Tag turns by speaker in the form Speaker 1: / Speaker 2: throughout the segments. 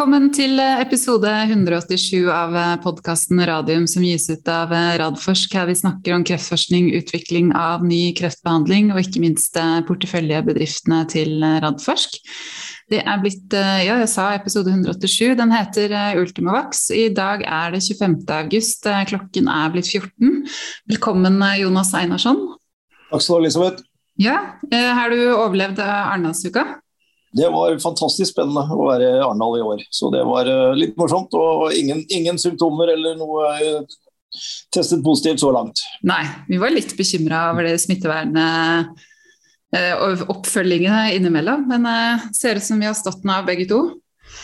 Speaker 1: Velkommen til episode 187 av podkasten Radium som gis ut av Radforsk. Her vi snakker om kreftforskning, utvikling av ny kreftbehandling og ikke minst porteføljebedriftene til Radforsk. Det er blitt, ja, jeg sa episode 187. Den heter Ultimovax. I dag er det 25. august. Klokken er blitt 14. Velkommen, Jonas Einarsson.
Speaker 2: Takk skal du ha, Elisabeth.
Speaker 1: Ja, Har du overlevd Arendalsuka?
Speaker 2: Det var fantastisk spennende å være i Arendal i år. Så det var eh, litt morsomt. Og ingen, ingen symptomer eller noe eh, testet positivt så langt.
Speaker 1: Nei, vi var litt bekymra over det smittevernet eh, og oppfølgingene innimellom. Men det ser ut som vi har stått den av begge to.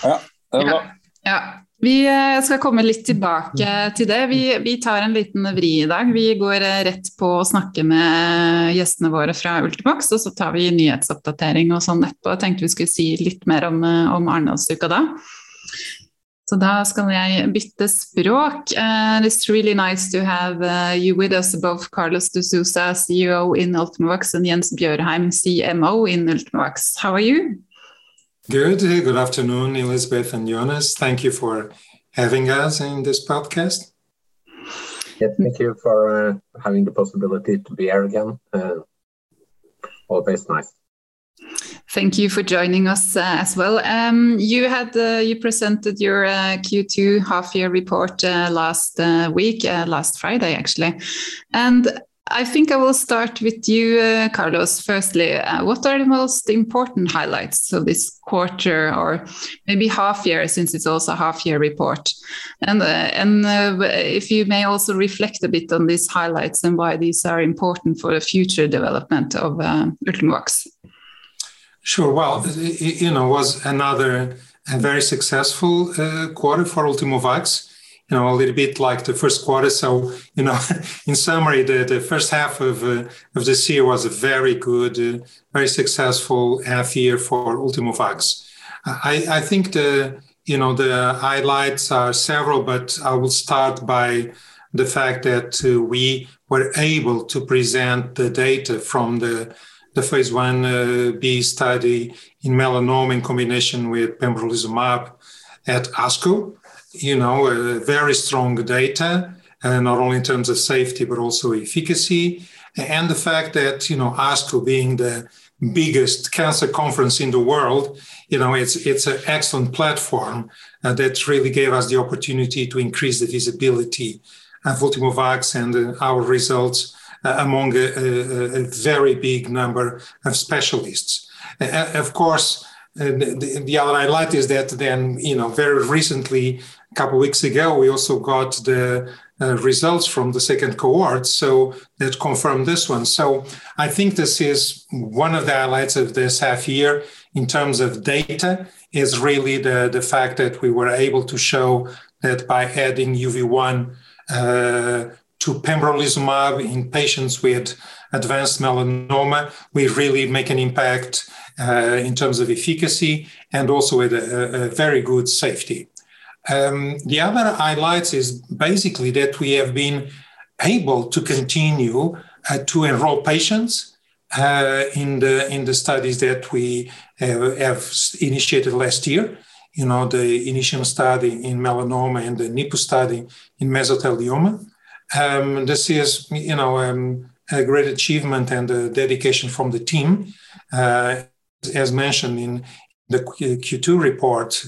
Speaker 2: Ja, det er bra.
Speaker 1: Ja, ja. Vi eh, skal komme litt tilbake til det. Vi, vi, tar en liten vri i dag. Vi går eh, rett på å snakke med gjestene våre fra Ultibox, og så tar vi nyhetsoppdatering og sånn etterpå. Jeg tenkte vi skulle si litt mer om, eh, om Arendalsuka da. Så da skal jeg bytte språk. Uh, it's really nice to have uh, you with us, both Carlos de Sousa, CEO in Ultimovax, and Jens Bjørheim, CMO in Ultimovax. How are you?
Speaker 3: Good. Good afternoon, Elizabeth and Jonas. Thank you for having us in this podcast.
Speaker 4: Yeah, thank you for uh, having the possibility to be here again. Uh, always nice.
Speaker 1: Thank you for joining us uh, as well. Um, you had uh, you presented your uh, Q2 half year report uh, last week, last Friday actually, and I think I will start with you, uh, Carlos. Firstly, uh, what are the most important highlights of this quarter, or maybe half year, since it's also a half year report? And uh, and uh, if you may also reflect a bit on these highlights and why these are important for the future development of uh, Ultimovacs.
Speaker 3: Sure. Well, you know, was another very successful uh, quarter for Ultimovacs you know, a little bit like the first quarter. So, you know, in summary, the, the first half of, uh, of this year was a very good, uh, very successful half year for Ultimovacs. I, I think the, you know, the highlights are several, but I will start by the fact that uh, we were able to present the data from the, the phase 1b uh, study in melanoma in combination with pembrolizumab at ASCO you know, uh, very strong data, uh, not only in terms of safety, but also efficacy. And the fact that, you know, ASCO being the biggest cancer conference in the world, you know, it's, it's an excellent platform uh, that really gave us the opportunity to increase the visibility of Ultimovacs and uh, our results uh, among a, a, a, very big number of specialists. Uh, of course, the, the, other highlight is that then, you know, very recently couple weeks ago, we also got the uh, results from the second cohort, so that confirmed this one. So I think this is one of the highlights of this half year in terms of data is really the, the fact that we were able to show that by adding UV1 uh, to pembrolizumab in patients with advanced melanoma, we really make an impact uh, in terms of efficacy and also with a, a very good safety. Um, the other highlights is basically that we have been able to continue uh, to enroll patients uh, in the in the studies that we have, have, initiated last year. You know, the initial study in melanoma and the NIPU study in mesothelioma. Um, this is, you know, um, a great achievement and a dedication from the team. Uh, as mentioned in the Q2 report,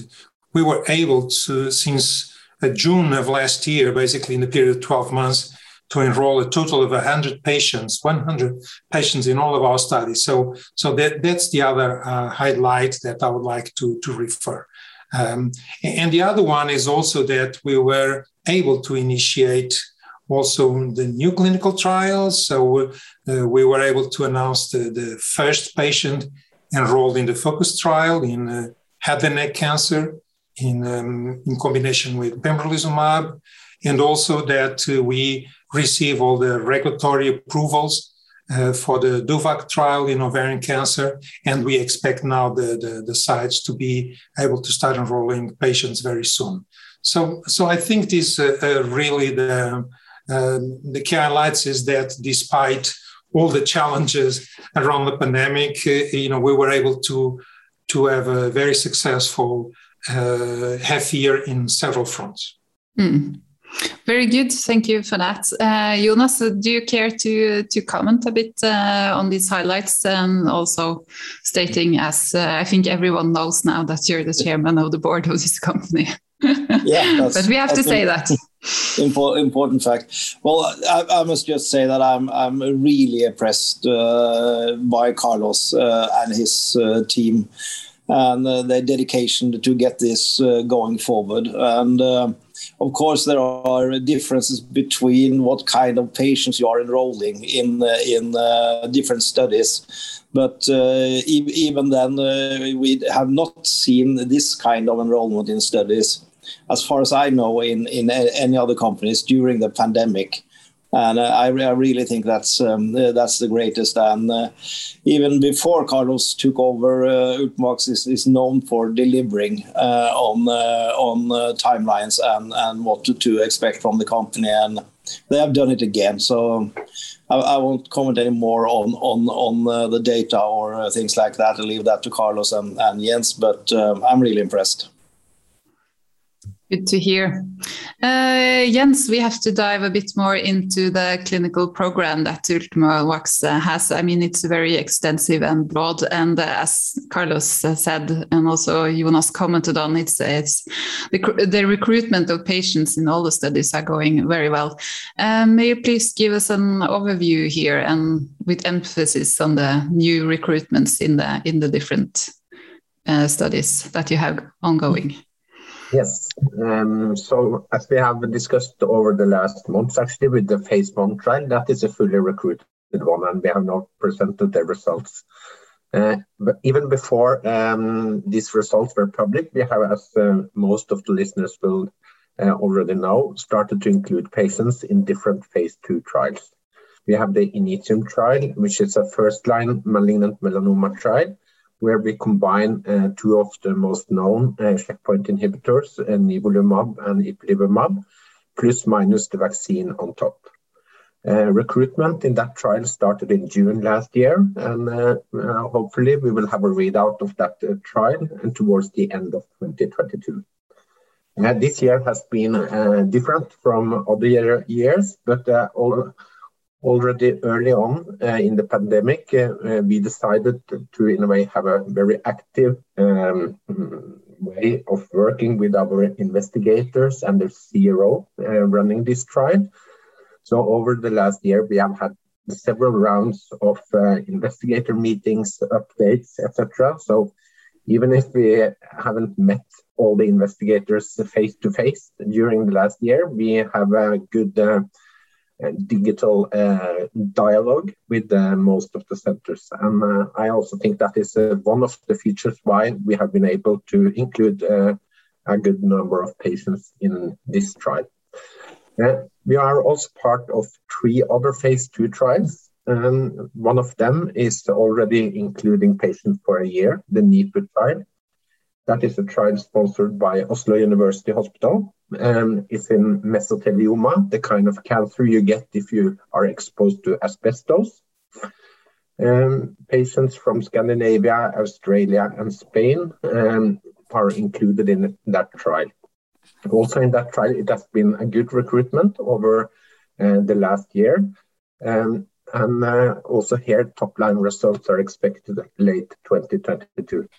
Speaker 3: we were able to, since uh, June of last year, basically in the period of 12 months, to enroll a total of 100 patients, 100 patients in all of our studies. So, so that, that's the other uh, highlight that I would like to, to refer. Um, and the other one is also that we were able to initiate also the new clinical trials. So uh, we were able to announce the, the first patient enrolled in the FOCUS trial in uh, head and neck cancer in, um, in combination with pembrolizumab, and also that uh, we receive all the regulatory approvals uh, for the DOVAC trial in ovarian cancer, and we expect now the, the, the, sites to be able to start enrolling patients very soon. So, so I think this uh, uh really the um, the key highlights is that despite all the challenges around the pandemic, uh, you know, we were able to to have a very successful uh, heavier in several fronts.
Speaker 1: Mm. Very good. Thank you for that. Uh, Jonas, do you care to, to comment a bit uh, on these highlights and also stating, as uh, I think everyone knows now, that you're the chairman of the board of this company?
Speaker 2: yeah,
Speaker 1: but we have to say that.
Speaker 2: important fact. Well, I, I, must just say that I'm I'm really impressed uh, by Carlos uh, and his uh, team and their dedication to get this going forward and of course, there are differences between what kind of patients you are enrolling in uh, in uh, different studies. But uh, even then, we have not seen this kind of enrollment in studies, as far as I know, in, in any other companies during the pandemic and uh, I, I, really think that's um, uh, that's the greatest. And uh, even before Carlos took over, uh, is, is known for delivering uh, on uh, on uh, timelines and, and what to, to, expect from the company, and they have done it again. So. I, I won't comment any more on on on the data or things like that. I'll leave that to Carlos and, and Jens. But um, I'm really impressed.
Speaker 1: Good to hear. Uh, Jens, we have to dive a bit more into the clinical program that Ultimovacs uh, has. I mean, it's very extensive and broad, and uh, as Carlos uh, said, and also Jonas commented on, it's, it's the, the, recruitment of patients in all the studies are going very well. Um, may you please give us an overview here, and with emphasis on the new recruitments in the in the different uh, studies that you have ongoing?
Speaker 4: Yes. Um, so as we have discussed over the last months, actually with the phase one trial, that is a fully recruited one, and we have now presented the results. Uh, but even before um, these results were public, we have, as uh, most of the listeners will uh, already know, started to include patients in different phase two trials. We have the Initium trial, which is a first-line malignant melanoma trial, where we combine uh, two of the most known uh, checkpoint inhibitors, uh, nivolumab and ipilimumab, plus minus the vaccine on top. Uh, recruitment in that trial started in June last year, and uh, uh, hopefully we will have a readout of that trial and towards the end of 2022. this year has been different from other years, but all, already early on uh, in the pandemic, uh, uh, we decided to, in a way, have a very active um, way of working with our investigators and the CRO running this trial. So over the last year, we have had several rounds of investigator meetings, updates, etc. So even if we haven't met all the investigators face to face during the last year, we have a good uh, Eh, digital uh, dialogue with uh, most of the centers. And I also think that is one of the features why we have been able to include a good number of patients in this trial. we are also part of three other phase two trials. And one of them is already including patients for a year, the NIPU trial. That is a trial sponsored by Oslo University Hospital. Um, it's in mesothelioma, the kind of cancer you get if you are exposed to asbestos. Um, patients from Scandinavia, Australia, and Spain um, are included in that trial. Also, in that trial, it has been a good recruitment over uh, the last year. Um, and uh, also here, top line results are expected late 2022.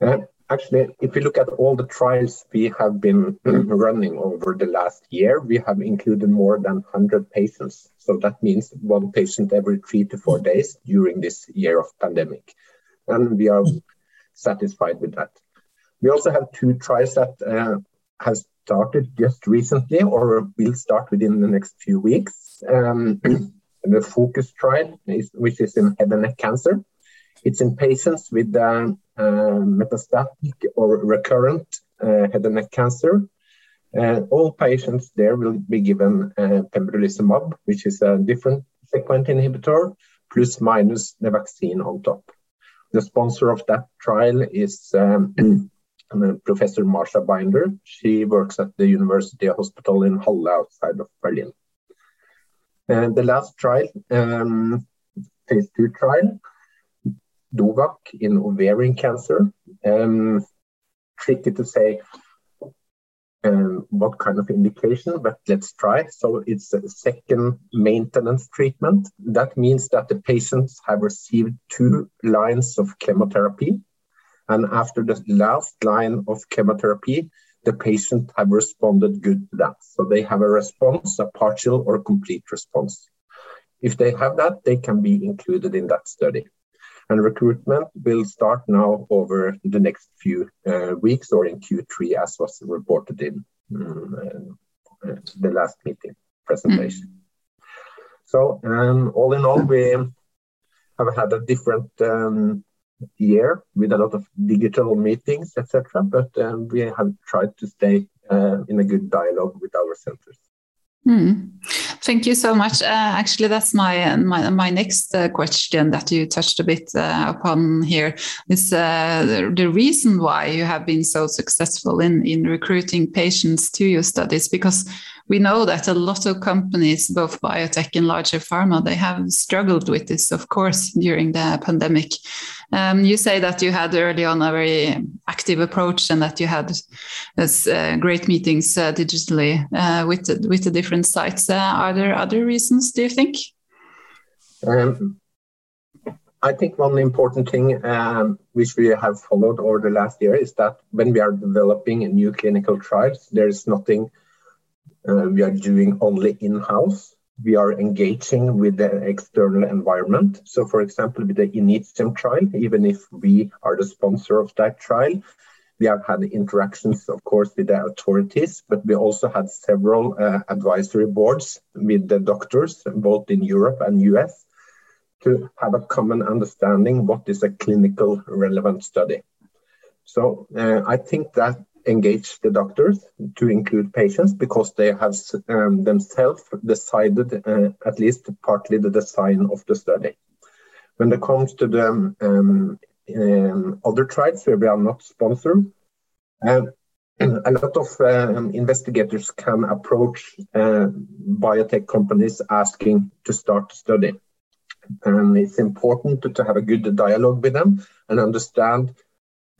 Speaker 4: Uh, Actually, if you look at all the trials we have been running over the last year, we have included more than 100 patients. So that means one patient every three to four days during this year of pandemic. And we are satisfied with that. We also have two trials that uh, have started just recently or will start within the next few weeks. Um, the FOCUS trial, is, which is in head and neck cancer. It's in patients with uh, uh, metastatic or recurrent uh, head and neck cancer. all patients there will be given pembrolizumab, which is a different checkpoint inhibitor, plus minus the vaccine on top. The sponsor of that trial is um, Professor Mascha Binder. She works at the University Hospital in Halle outside of Berlin. And the last trial, um, phase two trial, DOVAC in ovarian cancer. Um, tricky to say um, what kind of indication, but let's try. So it's a second maintenance treatment. That means that the patients have received two lines of chemotherapy. And after the last line of chemotherapy, the patient have responded good to that. So they have a response, a partial or complete response. If they have that, they can be included in that study. And recruitment will start now over the next few uh, weeks or in Q3, as was reported in um, uh, the last meeting presentation. Mm. So, um, all in all, we have had a different um, year with a lot of digital meetings, etc. But um, we have tried to stay uh, in a good dialogue with our centers.
Speaker 1: Mm. Thank you so much. Uh, actually, that's my my, my next uh, question that you touched a bit uh, upon here is uh, the, the, reason why you have been so successful in in recruiting patients to your studies because we know that a lot of companies, both biotech and larger pharma, they have struggled with this, of course, during the pandemic. Um, you say that you had early on a very active approach and that you had this, uh, great meetings uh, digitally uh, with the, with the different sites. Uh, are there other reasons? Do you think?
Speaker 4: Um, I think one important thing um, which we have followed over the last year is that when we are developing a new clinical trials, there is nothing we are doing only in-house. We are engaging with the external environment. So, for example, with the Initium trial, even if we are the sponsor of that trial, we have had interactions, of course, with the authorities, but we also had several uh, advisory boards with the doctors, both in Europe and US, to have a common understanding what is a clinical relevant study. So uh, I think that engage the doctors to include patients because they have um, themselves decided uh, at least partly the design of the study. When it comes to the um, um, other trials where we are not sponsored, uh, a lot of um, investigators can approach uh, biotech companies asking to start the study. And it's important to, to have a good dialogue with them and understand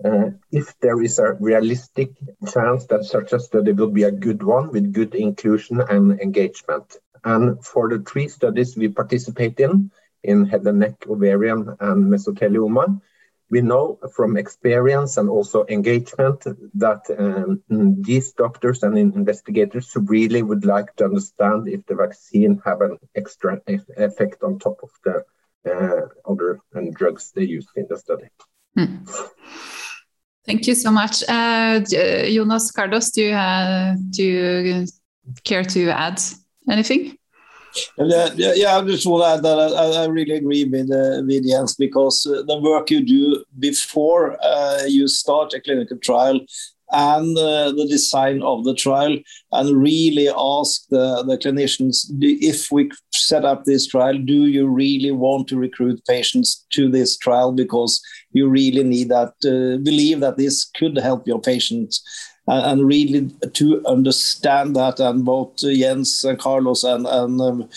Speaker 4: uh, if there is a realistic chance that such a study will be a good one with good inclusion and engagement. And for the three studies we participate in, in head and neck, ovarian, and mesothelioma, we know from experience and also engagement that um, these doctors and investigators really would like to understand if the vaccine have an extra effect on top of the uh, other drugs they use in the study. Mm.
Speaker 1: Thank you so much. Uh, Jonas Carlos, do you, uh, do you care to add anything?
Speaker 2: Yeah, yeah, I just want to add that I, I really agree with, uh, with Jens because uh, the work you do before uh, you start a clinical trial and uh, the design of the trial and really ask the, the clinicians if we set up this trial do you really want to recruit patients to this trial? Because you really need that uh, believe that this could help your patients and really to understand that and both Jens and Carlos and, and um,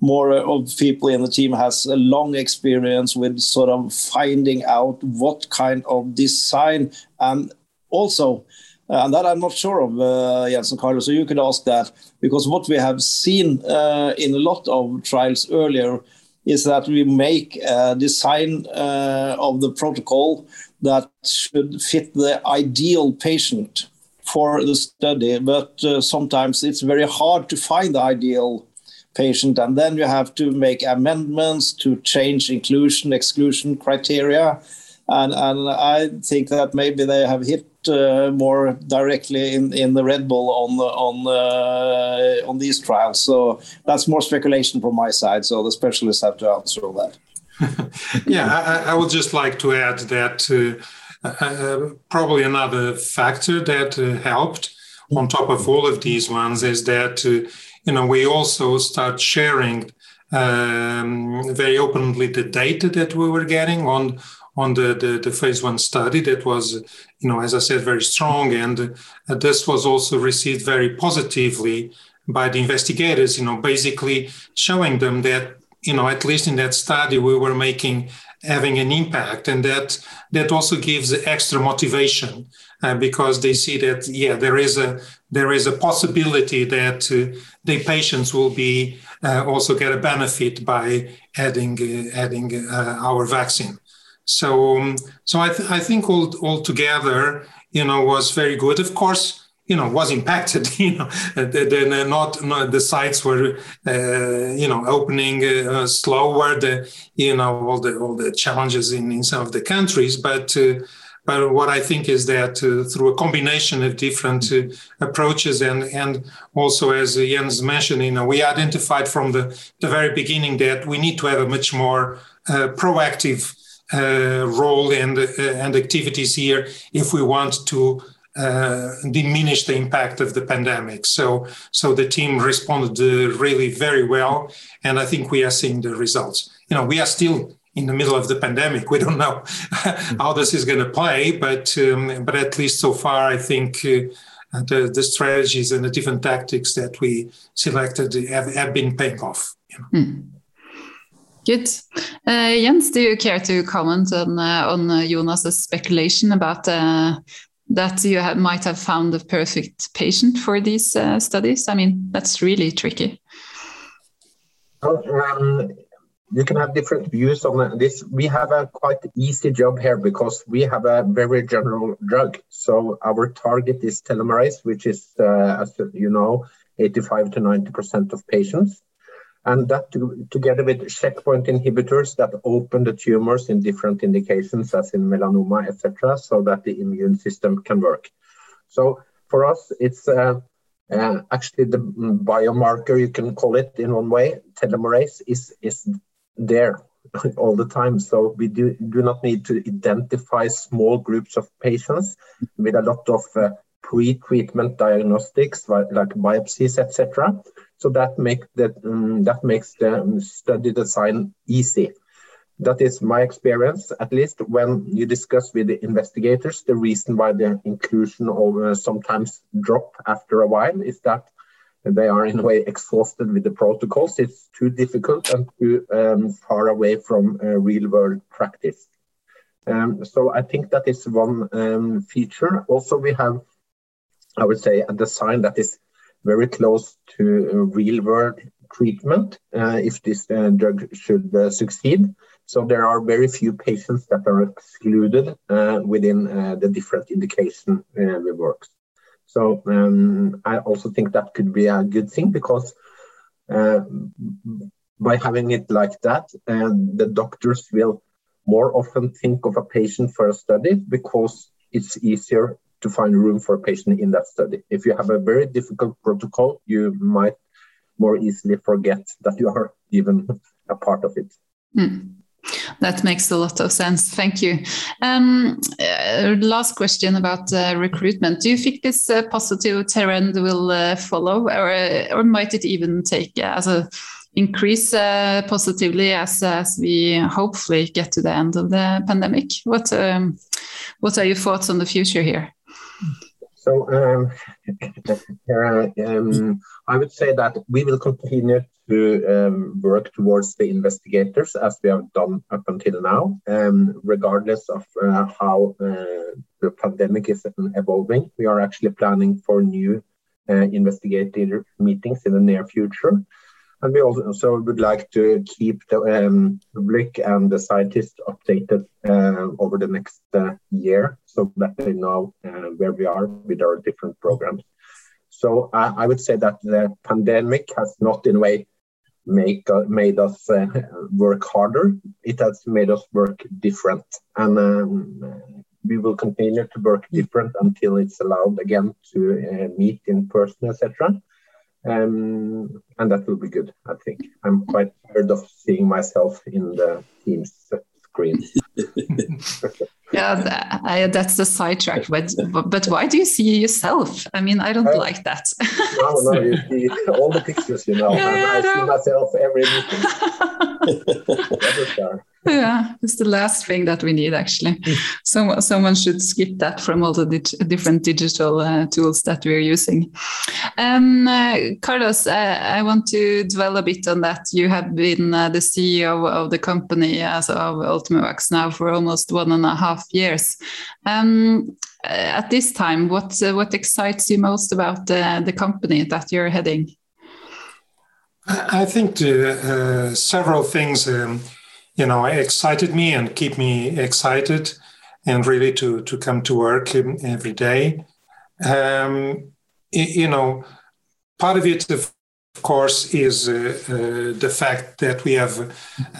Speaker 2: more of people in the team has a long experience with sort of finding out what kind of design and also uh, and that I'm not sure of, uh, Jens and Carlos, so you could ask that. Because what we have seen uh, in a lot of trials earlier is that we make a design uh, of the protocol that should fit the ideal patient for the study, but uh, sometimes it's very hard to find the ideal patient, and then you have to make amendments to change inclusion exclusion criteria. And, and I think that maybe they have hit more directly in, in the Red Bull on on uh, on these trials. So that's more speculation from my side. So the specialists have to answer all that.
Speaker 3: yeah, I, I, would just like to add that uh, uh probably another factor that uh, helped on top of all of these ones is that uh, you know we also start sharing um, very openly the data that we were getting on on the, the, the, phase one study that was, you know, as I said, very strong. And uh, this was also received very positively by the investigators, you know, basically showing them that, you know, at least in that study, we were making having an impact, and that that also gives extra motivation uh, because they see that yeah there is a there is a possibility that uh, the patients will be uh, also get a benefit by adding uh, adding uh, our vaccine. So um, so I, th- I think all all together you know was very good. Of course you know was impacted you know then not, not, the sites were uh, you know opening uh, slower the you know all the all the challenges in, in some of the countries but uh, but what I think is that uh, through a combination of different uh, approaches and and also as Jens mentioned, you know, we identified from the, the very beginning that we need to have a much more uh, role and and activities here if we want to uh, diminish the impact of the pandemic. So, so the team responded uh, really very well, and I think we are seeing the results. You know, we are still in the middle of the pandemic. We don't know how this is going to play, but um, but at least so far, I think. Uh, the, the strategies and the different tactics that we selected have, have been paying off. You know. mm.
Speaker 1: Good. Uh, Jens, do you care to comment on uh, on uh, Jonas's speculation about uh, that you have, might have found the perfect patient for these uh, studies? I mean, that's really tricky.
Speaker 4: Um, you can have different views on this. We have a quite easy job here because we have a very general drug. So our target is telomerase, which is, uh, as you know, 85 to 90% of patients and that to, together with checkpoint inhibitors that open the tumors in different indications as in melanoma etc so that the immune system can work. So for us it's uh, uh, actually the biomarker you can call it in one way telomerase is is there all the time. So we do, do not need to identify small groups of patients with a lot of uh, pre-treatment diagnostics like, like biopsies etc so that make that um, that makes the study design easy. That is my experience, at least when you discuss with the investigators. The reason why the inclusion of uh, sometimes drop after a while is that they are in a way exhausted with the protocols. It's too difficult and too um, far away from uh, real world practice. Um, so I think that is one um, feature. Also, we have, I would say, a design that is very close to real world treatment uh, if this uh, drug should uh, succeed. So there are very few patients that are excluded within the different indication we work. So um, I also think that could be a good thing because uh, by having it like that, uh, the doctors will more often think of a patient for a study because it's easier to find room for a patient in that study. If you have a very difficult protocol, you might more easily forget that you are even a part of it. Mm.
Speaker 1: That makes a lot of sense. Thank you. Um, uh, last question about uh, recruitment. Do you think this uh, positive trend will uh, follow, or, uh, or might it even take uh, as a increase positively as as we hopefully get to the end of the pandemic? What um, what are your thoughts on the future here?
Speaker 4: So um, um, I would say that we will continue to um, work towards the investigators as we have done up until now, um, regardless of uh, how uh, the pandemic is evolving. We are actually planning for new uh, investigator meetings in the near future. And we also would like to keep the um, public and the scientists updated uh, over the next uh, year so that they know uh, where we are with our different programs. So I would say that the pandemic has not in a way make, uh, made us uh, work harder. It has made us work different. And um, we will continue to work different until it's allowed again to uh, meet in person, etc. Um, and that will be good, I think. I'm quite tired of seeing myself in the Teams screen.
Speaker 1: yeah, that, I, that's the sidetrack. But but why do you see yourself? I mean, I don't uh, like that.
Speaker 4: no, no, you see all the pictures, you know. Yeah, I, I see myself every meeting.
Speaker 1: Yeah, it's the last thing that we need actually. Mm. So, someone should skip that from all the dig different digital uh, tools that we're using. Um, uh, Carlos, uh, I want to dwell a bit on that. You have been uh, the CEO of the company as of Ultimovacs now for almost one and a half years. Um, uh, at this time, what uh, what excites you most about the company that you're heading?
Speaker 3: I think several things. Um, you know excited me and keep me excited and really to to come to work every day. Um, you know part of it of course is uh, uh, the fact that we have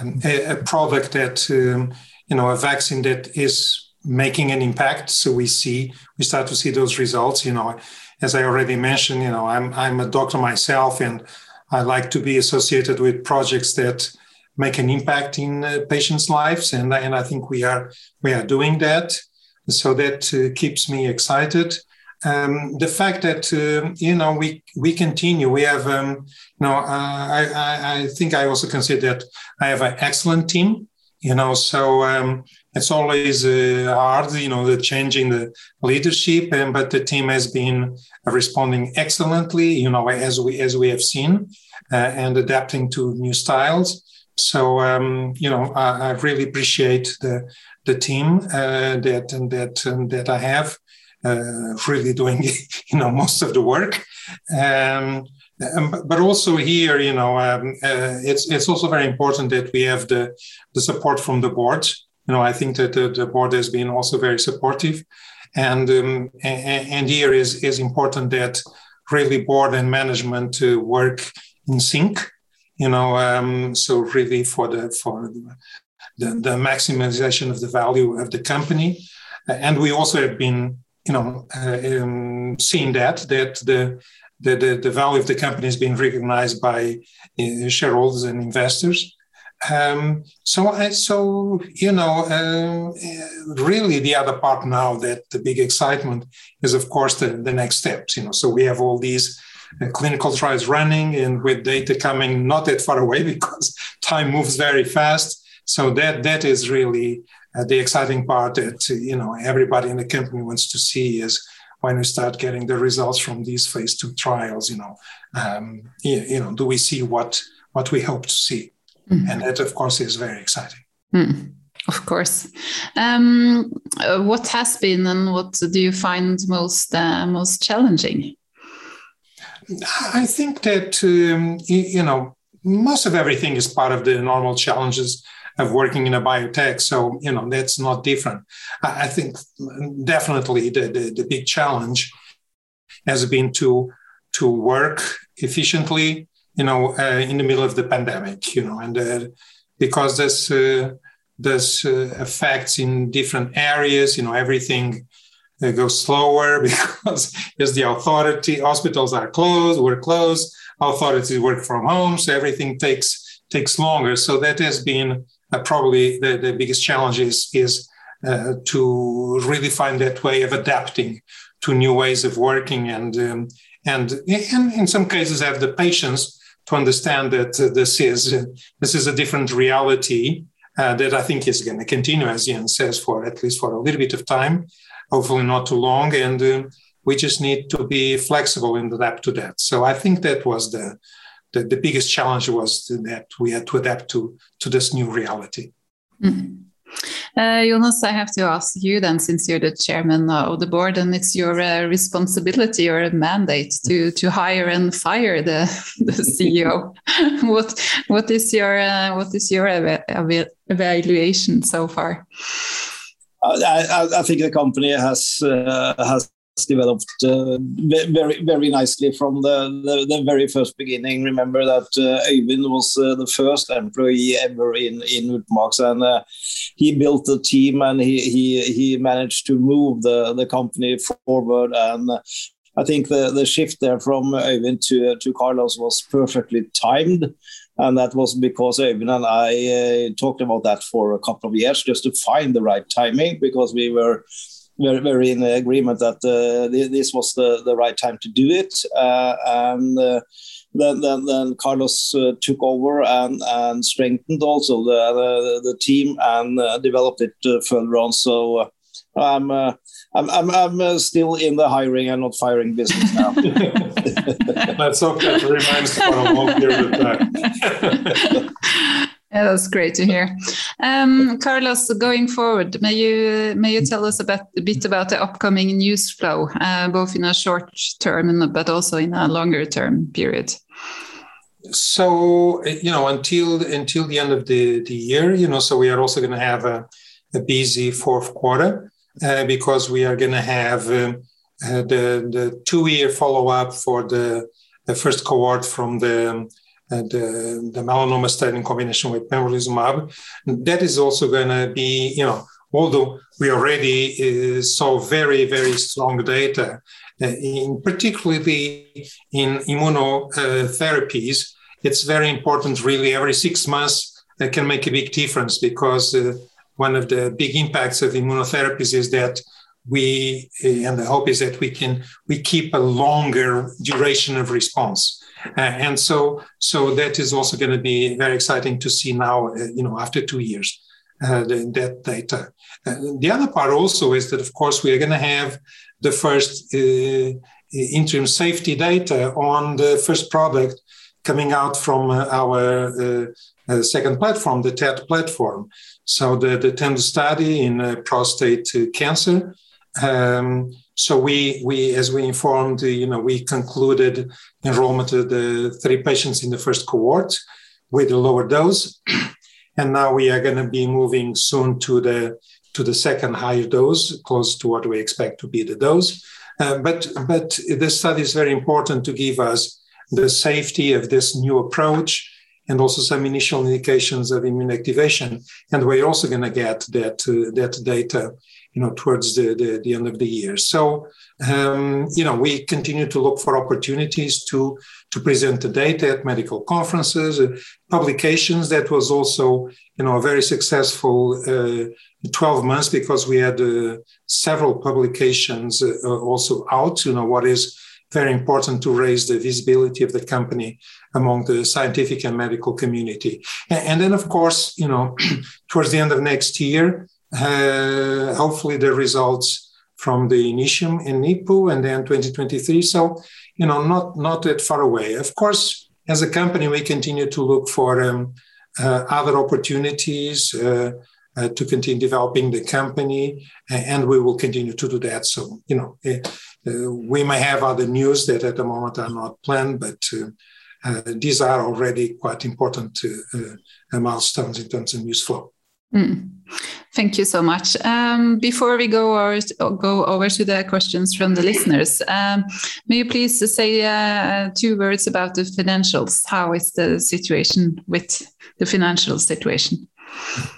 Speaker 3: um, a, a, product that um, you know a vaccine that is making an impact. So we see we start to see those results. You know as i already mentioned you know i'm i'm a doctor myself and i like to be associated with projects that make an impact in uh, patients' lives, and and I think we are we are doing that. So that uh, keeps me excited. Um, the fact that uh, you know we we continue, we have um, you know uh, I, I, I think I also consider that I have an excellent team. You know, so um, it's always uh, hard, you know, the changing the leadership, and but the team has been responding excellently, you know, as we as we have seen, uh, and adapting to new styles. So um, you know, I, I, really appreciate the the team uh, that and that and that I have uh, really doing you know most of the work. Um, um, but also here, you know, um, uh, it's it's also very important that we have the the support from the board. You know, I think that the, the board has been also very supportive, and um, and, and, here is is important that really board and management uh, work in sync you know um, so really for the for the, the maximization of the value of the company. And we also have been you know uh, um, seeing that that the, the, the the value of the company has been recognized by uh, shareholders and investors. Um, so I, so you know uh, really the other part now that the big excitement is of course the, the next steps you know. So we have all these clinical trials running and with data coming not that far away because time moves very fast. So that that is really uh, the exciting part that you know everybody in the company wants to see is when we start getting the results from these phase two trials. You know, um, you, you, know, do we see what what we hope to see? Mm-hmm. And that, of course, is very exciting.
Speaker 1: Mm. Of course. Um, uh, what has been and what do you find most uh, most challenging?
Speaker 3: I think that um, you know most of everything is part of the normal challenges of working in a biotech. So you know that's not different. I, think definitely the, the, the big challenge has been to to work efficiently. You know, uh, in the middle of the pandemic. You know, and uh, because there's uh, there's uh, effects in different areas. You know, everything they go slower because it's the authority hospitals are closed we're closed authorities work from home so everything takes takes longer. So that has been uh, probably the, the biggest challenge is is uh, to really find that way of adapting to new ways of working and um, and, and in some cases have the patience to understand that uh, this is uh, this is a different reality uh, that I think is going to continue, as Ian says, for at least for a little bit of time hopefully not too long. And uh, we just need to be flexible and adapt to that. So I think that was the, the, the biggest challenge was that we had to adapt to, to this new reality.
Speaker 1: Mm-hmm. Uh, Jonas, I have to ask you then, since you're the chairman of the board, and it's your uh, responsibility or mandate to to hire and fire the, the CEO. what what is your uh, what is your ev evaluation so far?
Speaker 2: I, I, think the company has uh, has developed uh, very very nicely from the, the, the, very first beginning. Remember that uh, was uh, the first employee ever in in Ultimovacs, and uh, he built the team and he he he managed to move the the company forward. And I think the the shift there from Øyvind to to Carlos was perfectly timed. And that was because Øyvind and I uh, talked about that for a couple of years just to find the right timing because we were very, very in agreement that uh, this was the, the right time to do it. Uh, and uh, then, then, then Carlos took over and, and strengthened also the, the, the team and developed it further on. So I'm, I'm, I'm, I'm still in the hiring and not firing business now.
Speaker 3: That's okay. It remains for a long period of time.
Speaker 1: Yeah, that's great to hear. Um, Carlos, going forward, may you may you tell us about, a bit about the upcoming news flow, uh, both in a short term and, but also in a longer term period?
Speaker 3: So you know, until until the end of the, the year, you know, so we are also going to have a, a busy fourth quarter uh, because we are going to have um, uh, the the two year follow up for the the first cohort from the the, the melanoma study in combination with pembrolizumab. That is also going to be, you know, although we already uh, saw very, very strong data, uh, in particularly in immunotherapies, it's very important really every six months that can make a big difference because uh, one of the big impacts of immunotherapies is that we and the hope is that we can we keep a longer duration of response uh, and so, so that is also going to be very exciting to see now, uh, you know, after two years, uh, that data. the other part also is that, of course, we are going to have the first interim safety data on the first product coming out from our second platform, the TET platform. So the, the TENDU study in uh, prostate cancer. Um, so we, we, as we informed, you know, we concluded enrollment of the three patients in the first cohort with a lower dose, and now we are going to be moving soon to the to the second higher dose, close to what we expect to be the dose. Uh, but but this study is very important to give us the safety of this new approach and also some initial indications of immune activation. And we're also going to get that uh, that data you know, towards the, the, the end of the year. So, um, you know, we continue to look for opportunities to, to present the data at medical conferences, uh, publications. That was also, you know, a very successful uh, 12 months because we had uh, several publications uh, also out, you know, what is very important to raise the visibility of the company among the scientific and medical community. And, and then, of course, you know, towards the end of next year, uh, hopefully the results from the Initium and NIPU and then 2023. So, you know, not, not that far away. Of course, as a company, we continue to look for um, uh, other opportunities uh, uh, to continue developing the company, and we will continue to do that. So, you know, uh, uh, we may have other news that at the moment are not planned, but uh, these are already quite important milestones in terms of news flow.
Speaker 1: Mm. Thank you so much. Um, before we go over, go over to the questions from the listeners, um, may you please say uh, two words about the financials? How is the situation with the financial situation?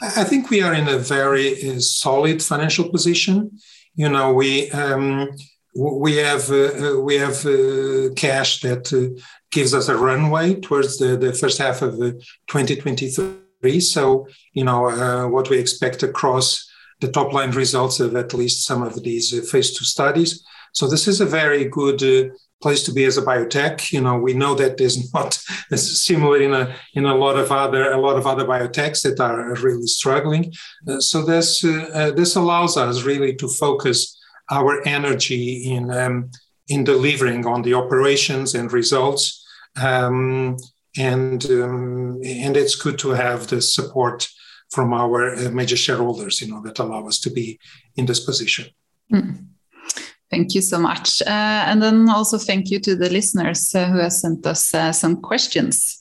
Speaker 3: I think we are in a very uh, solid financial position. You know, we um, we have uh, uh we have uh, cash that uh, gives us a runway towards the, the first half of 2023 so, you know, uh, what we expect across the top line results of at least some of these uh, phase two studies. So, this is a very good uh, place to be as a biotech. You know, we know that there's not similar in a in a lot of other a lot of other biotechs that are really struggling. Uh, so this uh, uh, this allows us really to focus our energy in um, in delivering on the operations and results. Um, and um, and it's good to have the support from our uh, major shareholders, you know, that allow us to be in this position. Mm.
Speaker 1: Thank you so much. Uh, and then also thank you to the listeners uh, who have sent us uh, some questions.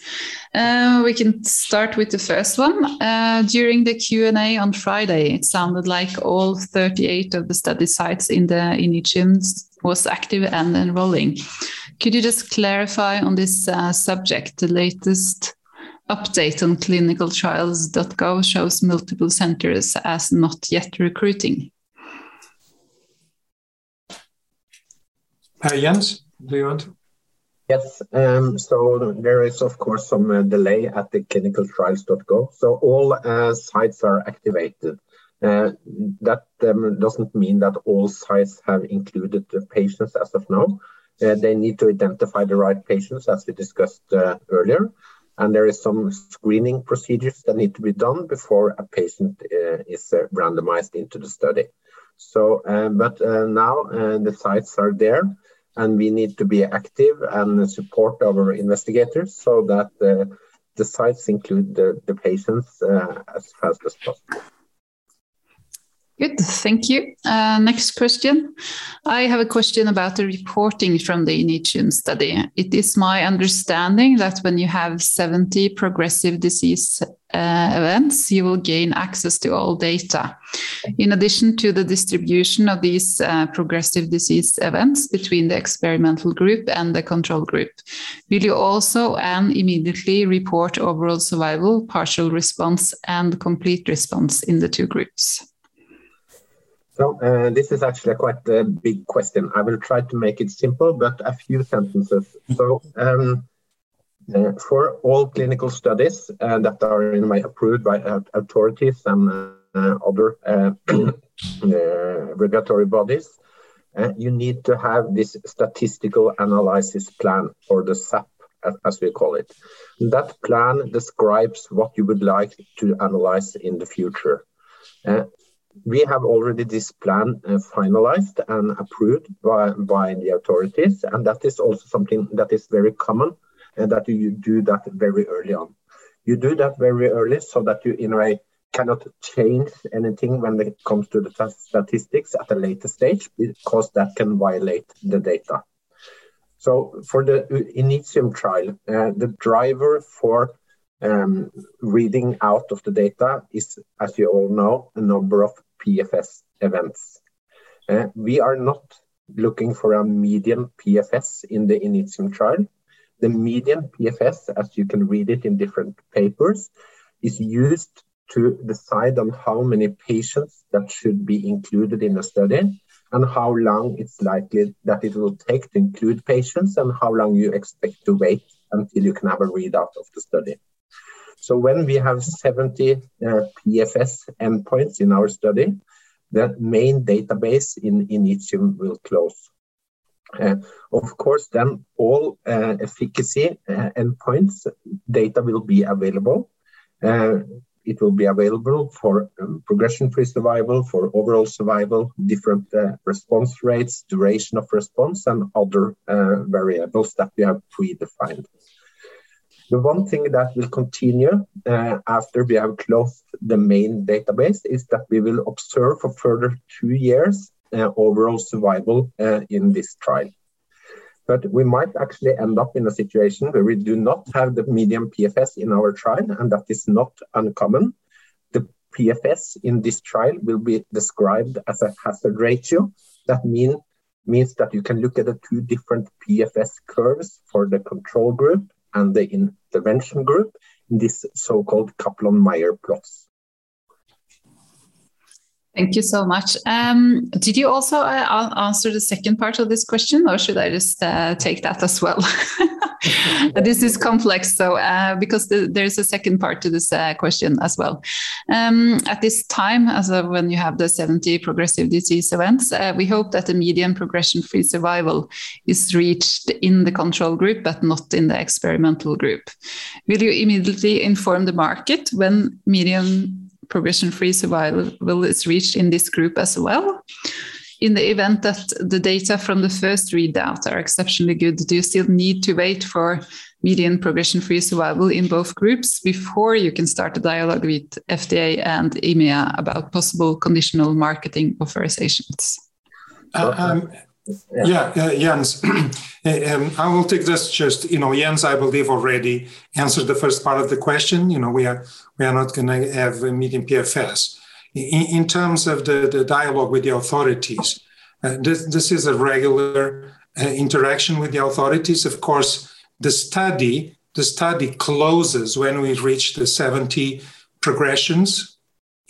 Speaker 1: Uh, we can start with the first one. Uh, during the Q&A on Friday, it sounded like all 38 of the study sites in the Initium was active and enrolling. Could you just clarify on this uh, subject? The latest update on clinicaltrials.gov shows multiple centers as not yet recruiting.
Speaker 3: Uh, Jens, do you want to?
Speaker 4: Yes, um, so there is of course some uh, delay at the clinicaltrials.gov. So all uh, sites are activated Uh, that um, doesn't mean that all sites have included the patients as of now. Uh, they need to identify the right patients, as we discussed uh, earlier. And there is some screening procedures that need to be done before a patient uh, is randomized into the study. So, but now the sites are there, and we need to be active and support our investigators so that uh, the sites include the, the patients uh, as fast as possible.
Speaker 1: Good, thank you. Uh, next question. I have a question about the reporting from the Initium study. It is my understanding that when you have 70 progressive disease uh, events, you will gain access to all data. In addition to the distribution of these uh, progressive disease events between the experimental group and the control group, will you also and immediately report overall survival, partial response, and complete response in the two groups?
Speaker 4: So uh, this is actually quite a big question. I will try to make it simple, but a few sentences. So um, uh, for all clinical studies uh, that are in my approved by authorities and uh, other uh, uh, regulatory bodies, you need to have this statistical analysis plan or the SAP as, we call it. That plan describes what you would like to analyze in the future. Uh, we have already this plan uh, finalized and approved by, by the authorities, and that is also something that is very common, and that you do that very early on. You do that very early so that you, in a way, cannot change anything when it comes to the statistics at a later stage, because that can violate the data. So for the Initium trial, uh, the driver for um, reading out of the data is, as you all know, a number of PFS events. Uh, we are not looking for a median PFS in the Initium trial. The median PFS, as you can read it in different papers, is used to decide on how many patients that should be included in a study and how long it's likely that it will take to include patients and how long you expect to wait until you can have a readout of the study. So when we have 70 uh, PFS endpoints in our study, the main database in Initium will close. Uh, of course, then all uh, efficacy uh, endpoints data will be available. Uh, it will be available for um, progression-free survival, for overall survival, different uh, response rates, duration of response, and other variables that we have predefined. The one thing that will continue uh, after we have closed the main database is that we will observe for further two years uh, overall survival uh, in this trial. But we might actually end up in a situation where we do not have the median PFS in our trial, and that is not uncommon. The PFS in this trial will be described as a hazard ratio. That mean, means that you can look at the two different PFS curves for the control group and the intervention group in this so-called Kaplan-Meier plots.
Speaker 1: Thank you so much. Um, did you also uh, answer the second part of this question, or should I just uh, take that as well? this is complex, so uh, because the, there's a second part to this uh, question as well. Um, at this time, as of when you have the 70 progressive disease events, uh, we hope that the median progression-free survival is reached in the control group, but not in the experimental group. Will you immediately inform the market when median progression-free survival is reached in this group as well? in the event that the data from the first readout are exceptionally good, do you still need to wait for median progression-free survival in both groups before you can start a dialogue with FDA and EMEA about possible conditional marketing authorizations?
Speaker 3: Uh, um, yeah, uh, Jens, um, I will take this. Just you know, Jens, I believe already answered the first part of the question. You know, we are we are not going to have a median PFS in, in terms of the, the dialogue with the authorities, uh, this, this is a regular uh, interaction with the authorities. Of course, the study the study closes when we reach the 70 progressions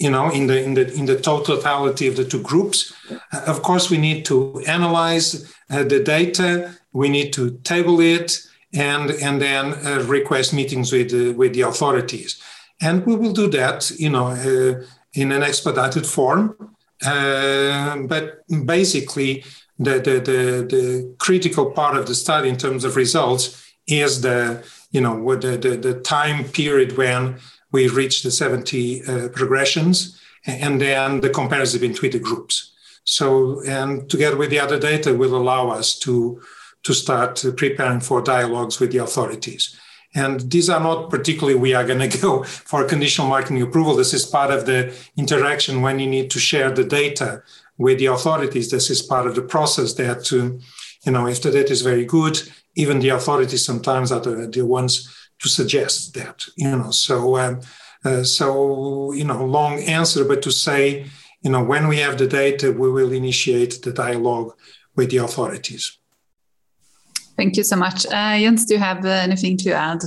Speaker 3: you know in the in the in the totality of the two groups uh, of course we need to analyze uh, the data we need to table it and and then uh, request meetings with uh, with the authorities and we will do that you know in an expedited form. Uh, but basically, the, the, the, the, critical part of the study in terms of results is the, you know, the, the, the time period when we reach the 70 uh, progressions and then the comparison between the groups. So, and together with the other data will allow us to, to start preparing for dialogues with the authorities. And these are not particularly we are going to go for conditional marketing approval. This is part of the interaction when you need to share the data with the authorities. This is part of the process that, to, you know, if the data is very good, even the authorities sometimes are the, the ones to suggest that, you know. So, um, uh, so you know, long answer, but to say, you know, when we have the data, we will initiate the dialogue with the authorities.
Speaker 1: Thank you so much. Uh, Jens, do you have uh, anything to add?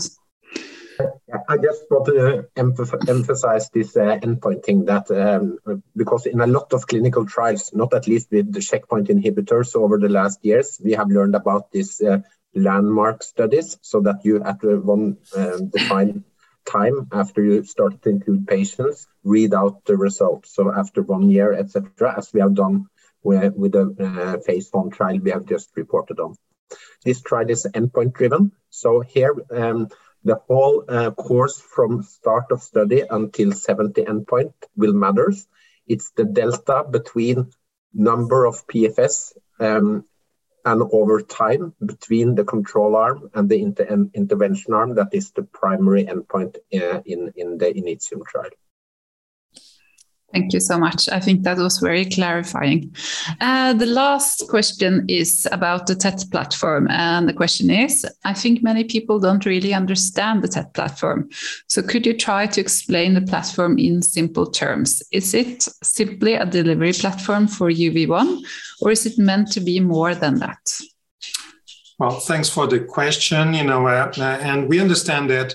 Speaker 4: I just want to emphasize this uh, endpoint thing that um, because in a lot of clinical trials, not at least with the checkpoint inhibitors over the last years, we have learned about this uh, landmark studies so that you at one um, defined time after you start to include patients, read out the results. So after one year, etc., as we have done with, with the uh, phase one trial we have just reported on. This trial is endpoint driven. So here, um, the whole uh, course from start of study until 70 endpoint will matters. It's the delta between number of PFS um, and over time between the control arm and the inter intervention arm that is the primary endpoint uh, in, in the Initium trial.
Speaker 1: Thank you so much. I think that was very clarifying. Uh, the last question is about the TET platform. And the question is I think many people don't really understand the TET platform. So, could you try to explain the platform in simple terms? Is it simply a delivery platform for UV1, or is it meant to be more than that?
Speaker 3: Well, thanks for the question. You know, uh, and we understand that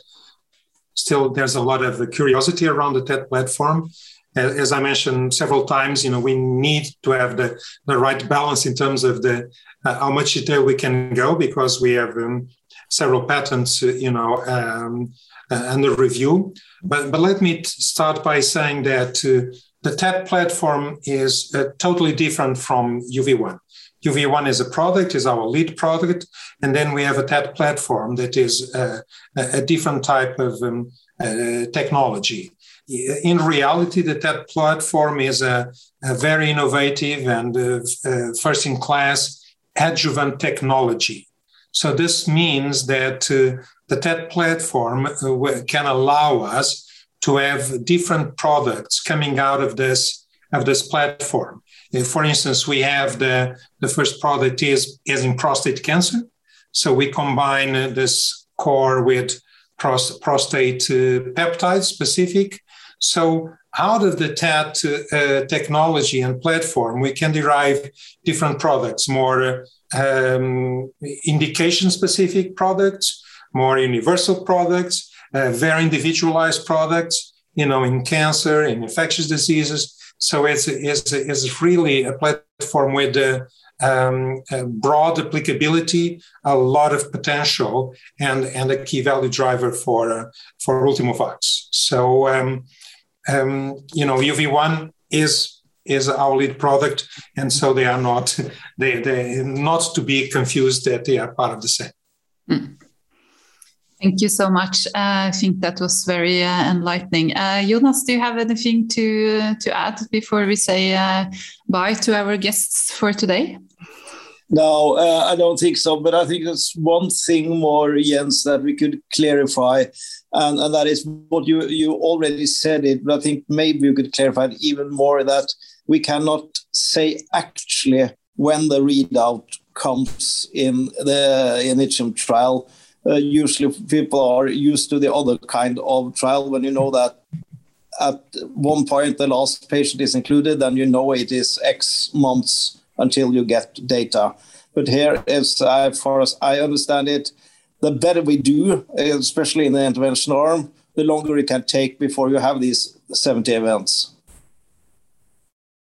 Speaker 3: still there's a lot of curiosity around the TET platform as I mentioned several times, you know, we need to have the, the right balance in terms of the uh, how much detail we can go because we have um, several patents, uh, you know, um, uh, under review. But but let me start by saying that uh, the TET platform is uh, totally different from UV1. UV1 is a product, is our lead product, and then we have a TET platform that is uh, a different type of um, technology in reality, the TET platform is a, a very innovative and uh, uh, first in class adjuvant technology. So this means that uh, the TET platform uh, can allow us to have different products coming out of this of this platform. Uh, for instance, we have the the first product is is in prostate cancer. So we combine uh, this core with prostate peptide specific so out of the TET uh, technology and platform, we can derive different products, more um, indication specific products, more universal products, uh, very individualized products, you know, in cancer, in infectious diseases. So it's, it's, it's really a platform with a, um, broad applicability, a lot of potential, and, and a key value driver for, uh, for Ultimovacs. So um, um, you know, UV1 is is our lead product, and so they are not they they not to be confused that they are part of the same. Mm.
Speaker 1: Thank you so much. Uh, I think that was very uh, enlightening. Uh, Jonas, do you have anything to to add before we say uh, bye to our guests for today?
Speaker 2: No, uh, I don't think so. But I think there's one thing more, Jens, that we could clarify, and, and that is what you you already said it. But I think maybe you could clarify it even more that we cannot say actually when the readout comes in the Initium trial. Uh, usually, people are used to the other kind of trial when you know that at one point the last patient is included, then you know it is X months until you get data. But here, as far as I understand it, the better we do, especially in the intervention arm, the longer it can take before you have these 70 events.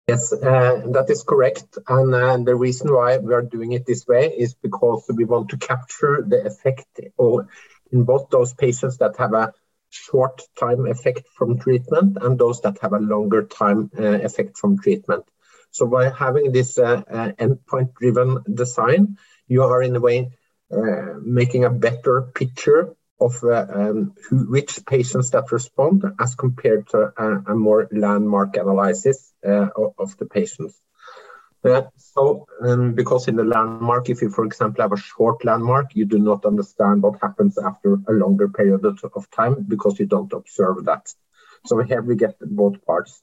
Speaker 4: Yes, uh, that is correct. And uh, the reason why we are doing it this way is because we want to capture the effect or in both those patients that have a short time effect from treatment and those that have a longer time uh, effect from treatment. So by having this uh, uh, endpoint driven design, you are in a way making a better picture of uh, um, who, which patients that respond as compared to a, a more landmark analysis uh, of, of, the patients. Uh, so, um, because in the landmark, if you, for example, have a short landmark, you do not understand what happens after a longer period of time because you don't observe that. So here we get both parts.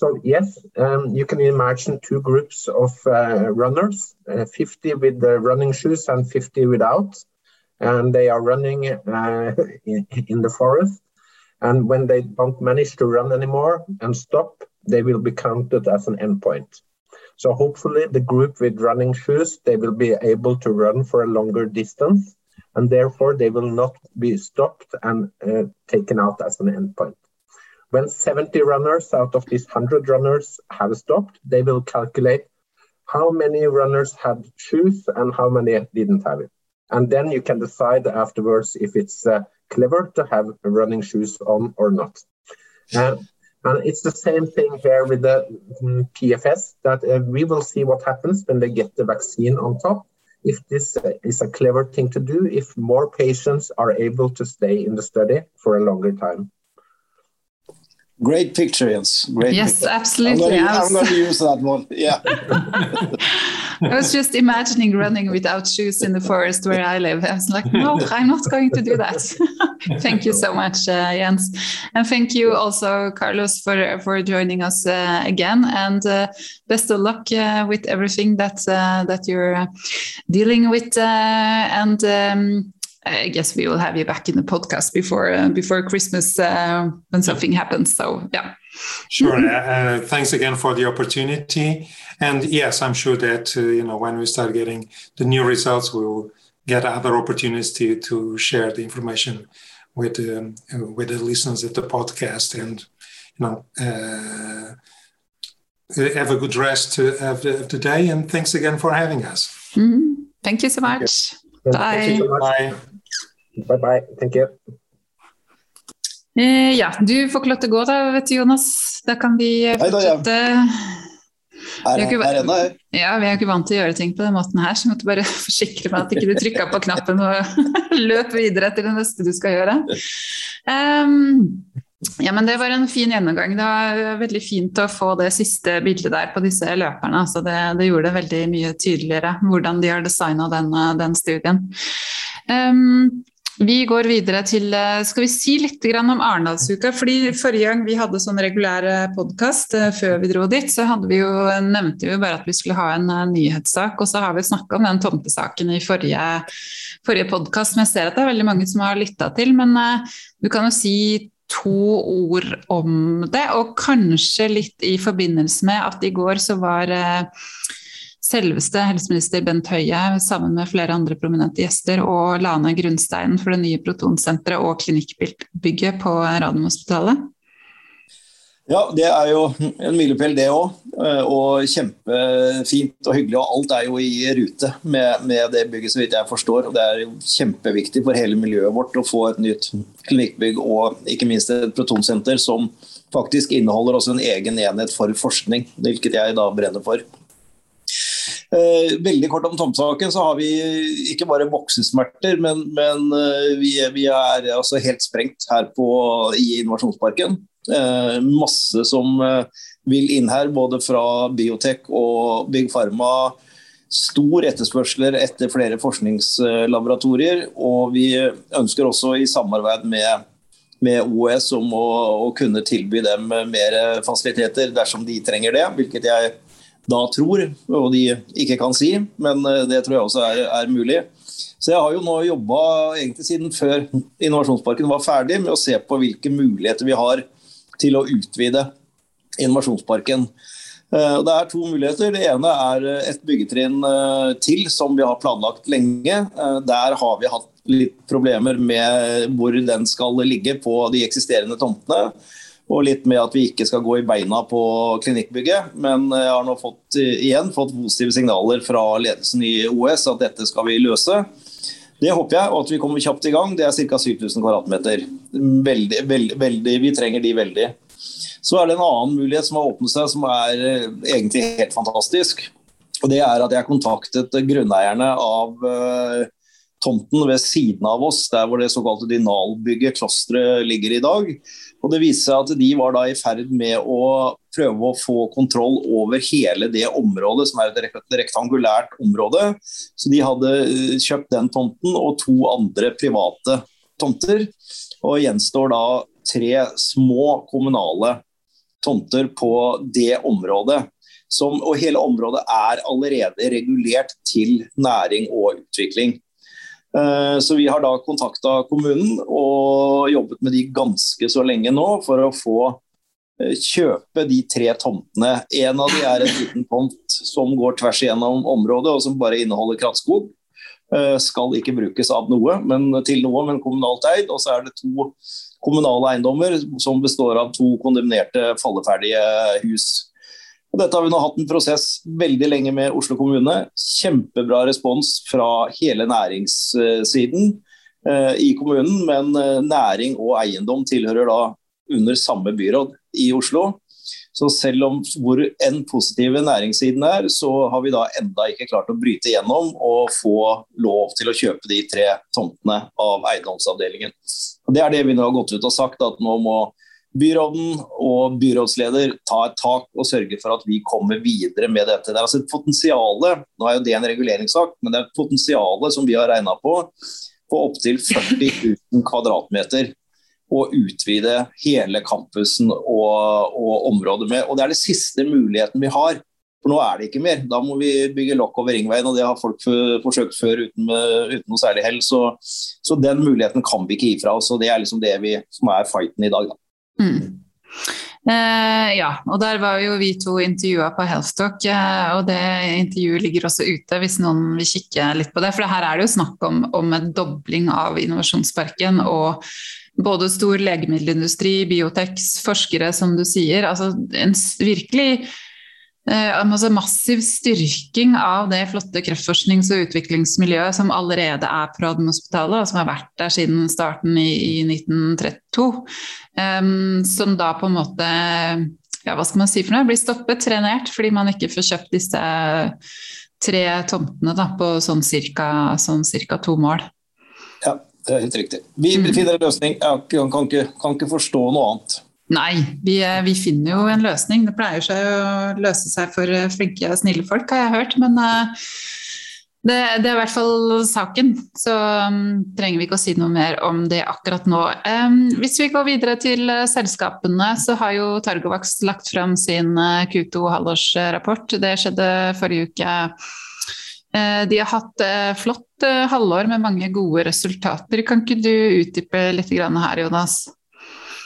Speaker 4: So yes, um, you can imagine two groups of uh, runners, uh, 50 with the running shoes and 50 without. And they are running uh, in, in the forest. And when they don't manage to run anymore and stop, they will be counted as an endpoint. So hopefully the group with running shoes, they will be able to run for a longer distance and therefore they will not be stopped and uh, taken out as an endpoint. When 70 runners out of these 100 runners have stopped, they will calculate how many runners had shoes and how many didn't have it. And then you can decide afterwards if it's uh, clever to have running shoes on or not. Uh, and it's the same thing here with the mm, PFS, that uh, we will see what happens when they get the vaccine on top. If this uh, is a clever thing to do, if more patients are able to stay in the study for a longer time.
Speaker 2: Great picture, Jens. Great.
Speaker 1: Yes,
Speaker 2: picture.
Speaker 1: absolutely.
Speaker 2: I'm going to use that one. Yeah.
Speaker 1: I was just imagining running without shoes in the forest where I live. I was like, no, I'm not going to do that. thank you so much, uh, Jens, and thank you also, Carlos, for for joining us uh, again. And uh, best of luck uh, with everything that uh, that you're uh, dealing with. and um, I guess we will have you back in the podcast before before Christmas when something happens. So yeah.
Speaker 3: Sure. uh, thanks again for the opportunity. And yes, I'm sure that uh, you know when we start getting the new results, we will get other opportunities to, to share the information with um, with the listeners of the podcast. And you know, uh, have a good rest of the, of the, day. And thanks again for having us.
Speaker 1: Mm-hmm. Thank you so much. Bye.
Speaker 4: So much. Bye. Bye. Bye. Thank you.
Speaker 1: Eh, ja, du får klart det gå da, vet du, Jonas. Da kan vi fortsette.
Speaker 2: Her, er, er ennå,
Speaker 1: ja, vi er jo ikke vant til å gjøre ting på den måten her, så jeg måtte bare forsikre meg at ikke du trykka på knappen og løp videre til det neste du skal gjøre. Um, ja, men Det var en fin gjennomgang. Det var veldig fint å få det siste bildet der på disse løperne. Altså det, det, gjorde det veldig mye tydeligere hvordan de har designa den, den, studien. Um, vi går videre til eh, Skal vi si litt om Arendalsuka? fordi Forrige gang vi hadde sånn regulær eh, podkast eh, før vi dro dit, så vi jo, nevnte vi bare at vi skulle ha en nyhetssak. Og så har vi snakka om den tomtesaken i forrige, forrige podkast, men jeg ser at det er veldig mange som har lytta til. Men du kan jo si to ord om det, og kanskje litt i forbindelse med at i går så var selveste helseminister Bent Høie sammen med flere andre prominente gjester og la ned grunnsteinen for det nye protonsenteret og klinikkbygget på Radiumhospitalet?
Speaker 2: Ja, det er jo en milepæl, det òg. Eh, og kjempefint og hyggelig. Og alt er jo i rute med, med, det bygget, så vidt jeg forstår. Og det er jo kjempeviktig for hele miljøet vårt å få et nytt klinikkbygg og ikke minst et protonsenter som faktisk inneholder også en egen enhet for forskning, hvilket jeg da brenner for. Eh, veldig kort om tomsaken, så har vi ikke bare voksesmerter, men, men eh, vi, vi, er altså helt sprengt her på, i Innovasjonsparken. Eh, masse som vil inn her, både fra biotek og Big Pharma. Stor etterspørsler etter flere forskningslaboratorier. Og vi ønsker også i samarbeid med, med OS om å, å kunne tilby dem mer fasiliteter dersom de trenger det, hvilket jeg da tror, og de ikke kan si, men eh, det tror jeg også er, er mulig. Så jeg har jo nå jobba egentlig siden før Innovasjonsparken var ferdig, med å se på hvilke muligheter vi har til å utvide Innovasjonsparken. Eh, det er to muligheter. Det ene er et byggetrinn eh, til som vi har planlagt lenge. Der har vi hatt litt problemer med hvor den skal ligge på de eksisterende tomtene. Og litt med at vi ikke skal gå i beina på klinikkbygget. Men jeg har nå fått, igjen fått positive signaler fra ledelsen i OS at dette skal vi løse. Det håper jeg, og at vi kommer kjapt i gang. Det er ca. 7000 kvadratmeter. Veldig, veldig, veldig, vi trenger de veldig. Så er det en annen mulighet som har åpnet seg, som er eh, egentlig helt fantastisk. Og det er at jeg kontaktet grunneierne av tomten ved siden av oss, der hvor det såkalte Dinalbygget, klosteret ligger i dag. Og Det viste seg at de var da i ferd med å prøve å få kontroll over hele det området, som er et rektangulært område. Så de hadde eh, kjøpt den tomten og to andre private tomter. Og gjenstår da tre små kommunale tomter på det området. Som, og hele området er allerede regulert til næring og utvikling. Eh, så vi har da kontakta kommunen og jobbet med de ganske så lenge nå for å få eh, kjøpe de tre tomtene. En av de er en liten tomt som går tvers igjennom området og som bare inneholder krattskog. Eh, skal ikke brukes av noe, men til noe, men kommunalt eid. Og så er det to kommunale eiendommer som består av to kondemnerte falleferdige hus. Og dette har vi nå hatt en prosess veldig lenge med Oslo kommune. Kjempebra respons fra hele næringssiden eh, i kommunen, men eh, næring og eiendom tilhører da under samme byråd i Oslo. Så selv om hvor enn positive næringssiden er, så har vi da enda ikke klart å bryte gjennom og få lov til å kjøpe de tre tomtene av eiendomsavdelingen. Og det er det vi nå har gått ut og sagt, at nå må byråden og byrådsleder ta et tak og sørge for at vi kommer videre med dette. Det er altså et potensial, nå er jo det en reguleringssak, men det er et potensial som vi har regna på på opptil 40 000 kvadratmeter. Å utvide hele campusen og, og området med. Og Det er det siste muligheten vi har. For nå er det ikke mer. Da må vi bygge lokk over ringveien, og det har folk forsøkt før uten, uten noe særlig hell. Så, så, den muligheten kan vi ikke gi fra oss, og det er liksom det vi, som er fighten i dag. Da. Mm.
Speaker 1: Eh, ja, og der var jo vi to intervjua på Healthtalk, eh, og det intervjuet ligger også ute hvis noen vil kikke litt på det. For her er det jo snakk om, om en dobling av innovasjonsparken og både stor legemiddelindustri, biotex, forskere, som du sier. Altså en virkelig altså massiv styrking av det flotte kreftforsknings- og utviklingsmiljøet som allerede er på Radiumhospitalet, og som har vært der siden starten i, i 1932. Um, som da på en måte ja, hva skal man si for noe, blir stoppet, trenert, fordi man ikke får kjøpt disse tre tomtene da, på sånn cirka, sånn cirka to mål.
Speaker 2: Ja, det er helt riktig. Vi finner en løsning. Jeg kan, ikke, kan ikke forstå noe annet.
Speaker 1: Nei, vi, eh, vi, finner jo en løsning. Det pleier seg å løse seg for eh, flinke og snille folk, har jeg hørt. Men uh, det, det, er i hvert fall saken. Så um, trenger vi ikke å si noe mer om det akkurat nå. Um, hvis vi går videre til selskapene, så har jo Targovax lagt fram sin uh, Q2-halvårsrapport. Det skjedde forrige uke. De har hatt flott halvår med mange gode resultater. Kan ikke du utdype litt her, Jonas?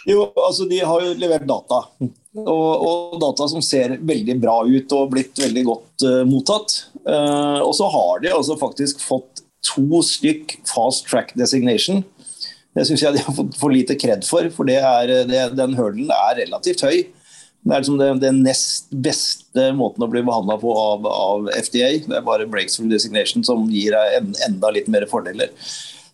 Speaker 2: Jo, altså De har jo levert data. Og, og, data som ser veldig bra ut og blitt veldig godt uh, mottatt. Uh, og så har de altså faktisk fått to stykk fast track designation. Det syns jeg de har fått for lite kred for, for det er, det, den hurdlen er relativt høy. Det er liksom det, det nest beste måten å bli behandla på av, av, FDA. Det er bare breakthrough designation som gir en, enda litt mer fordeler.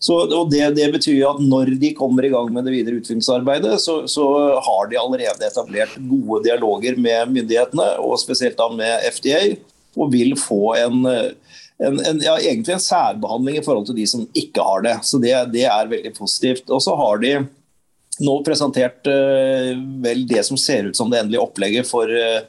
Speaker 2: Så, og det, det, betyr at når de kommer i gang med det videre utviklingsarbeidet, så, så, har de allerede etablert gode dialoger med myndighetene, og spesielt da med FDA, og vil få en, en, en ja, egentlig en særbehandling i forhold til de som ikke har det. Så det, det er veldig positivt. Og så har de nå presentert uh, vel det som ser ut som det endelige opplegget for uh,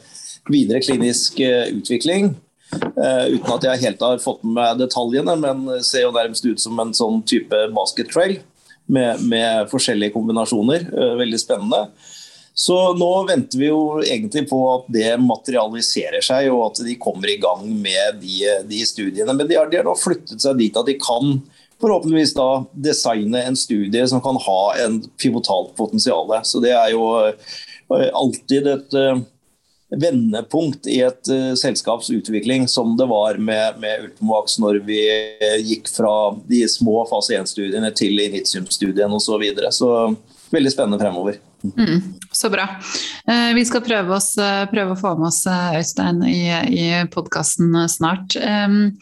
Speaker 2: videre klinisk uh, utvikling. Uh, uten at jeg helt har fått med detaljene, men ser jo nærmest ut som en sånn type basket trail med, med forskjellige kombinasjoner. Uh, veldig spennende. Så nå venter vi jo egentlig på at det materialiserer seg, og at de kommer i gang med de, de studiene. Men de har, de har, nå flyttet seg dit at de kan forhåpentligvis da designe en studie som kan ha en pivotalt potensial. Så det er jo uh, alltid et vendepunkt i et uh, selskaps utvikling, som det var med, med Ultimovax når vi uh, gikk fra de små fase 1-studiene til initium-studien osv. Så, videre. så veldig spennende fremover.
Speaker 1: Mm, så bra. Eh, vi skal prøve, oss, eh, prøve, å få med oss eh, Øystein i, i podkasten snart. Um,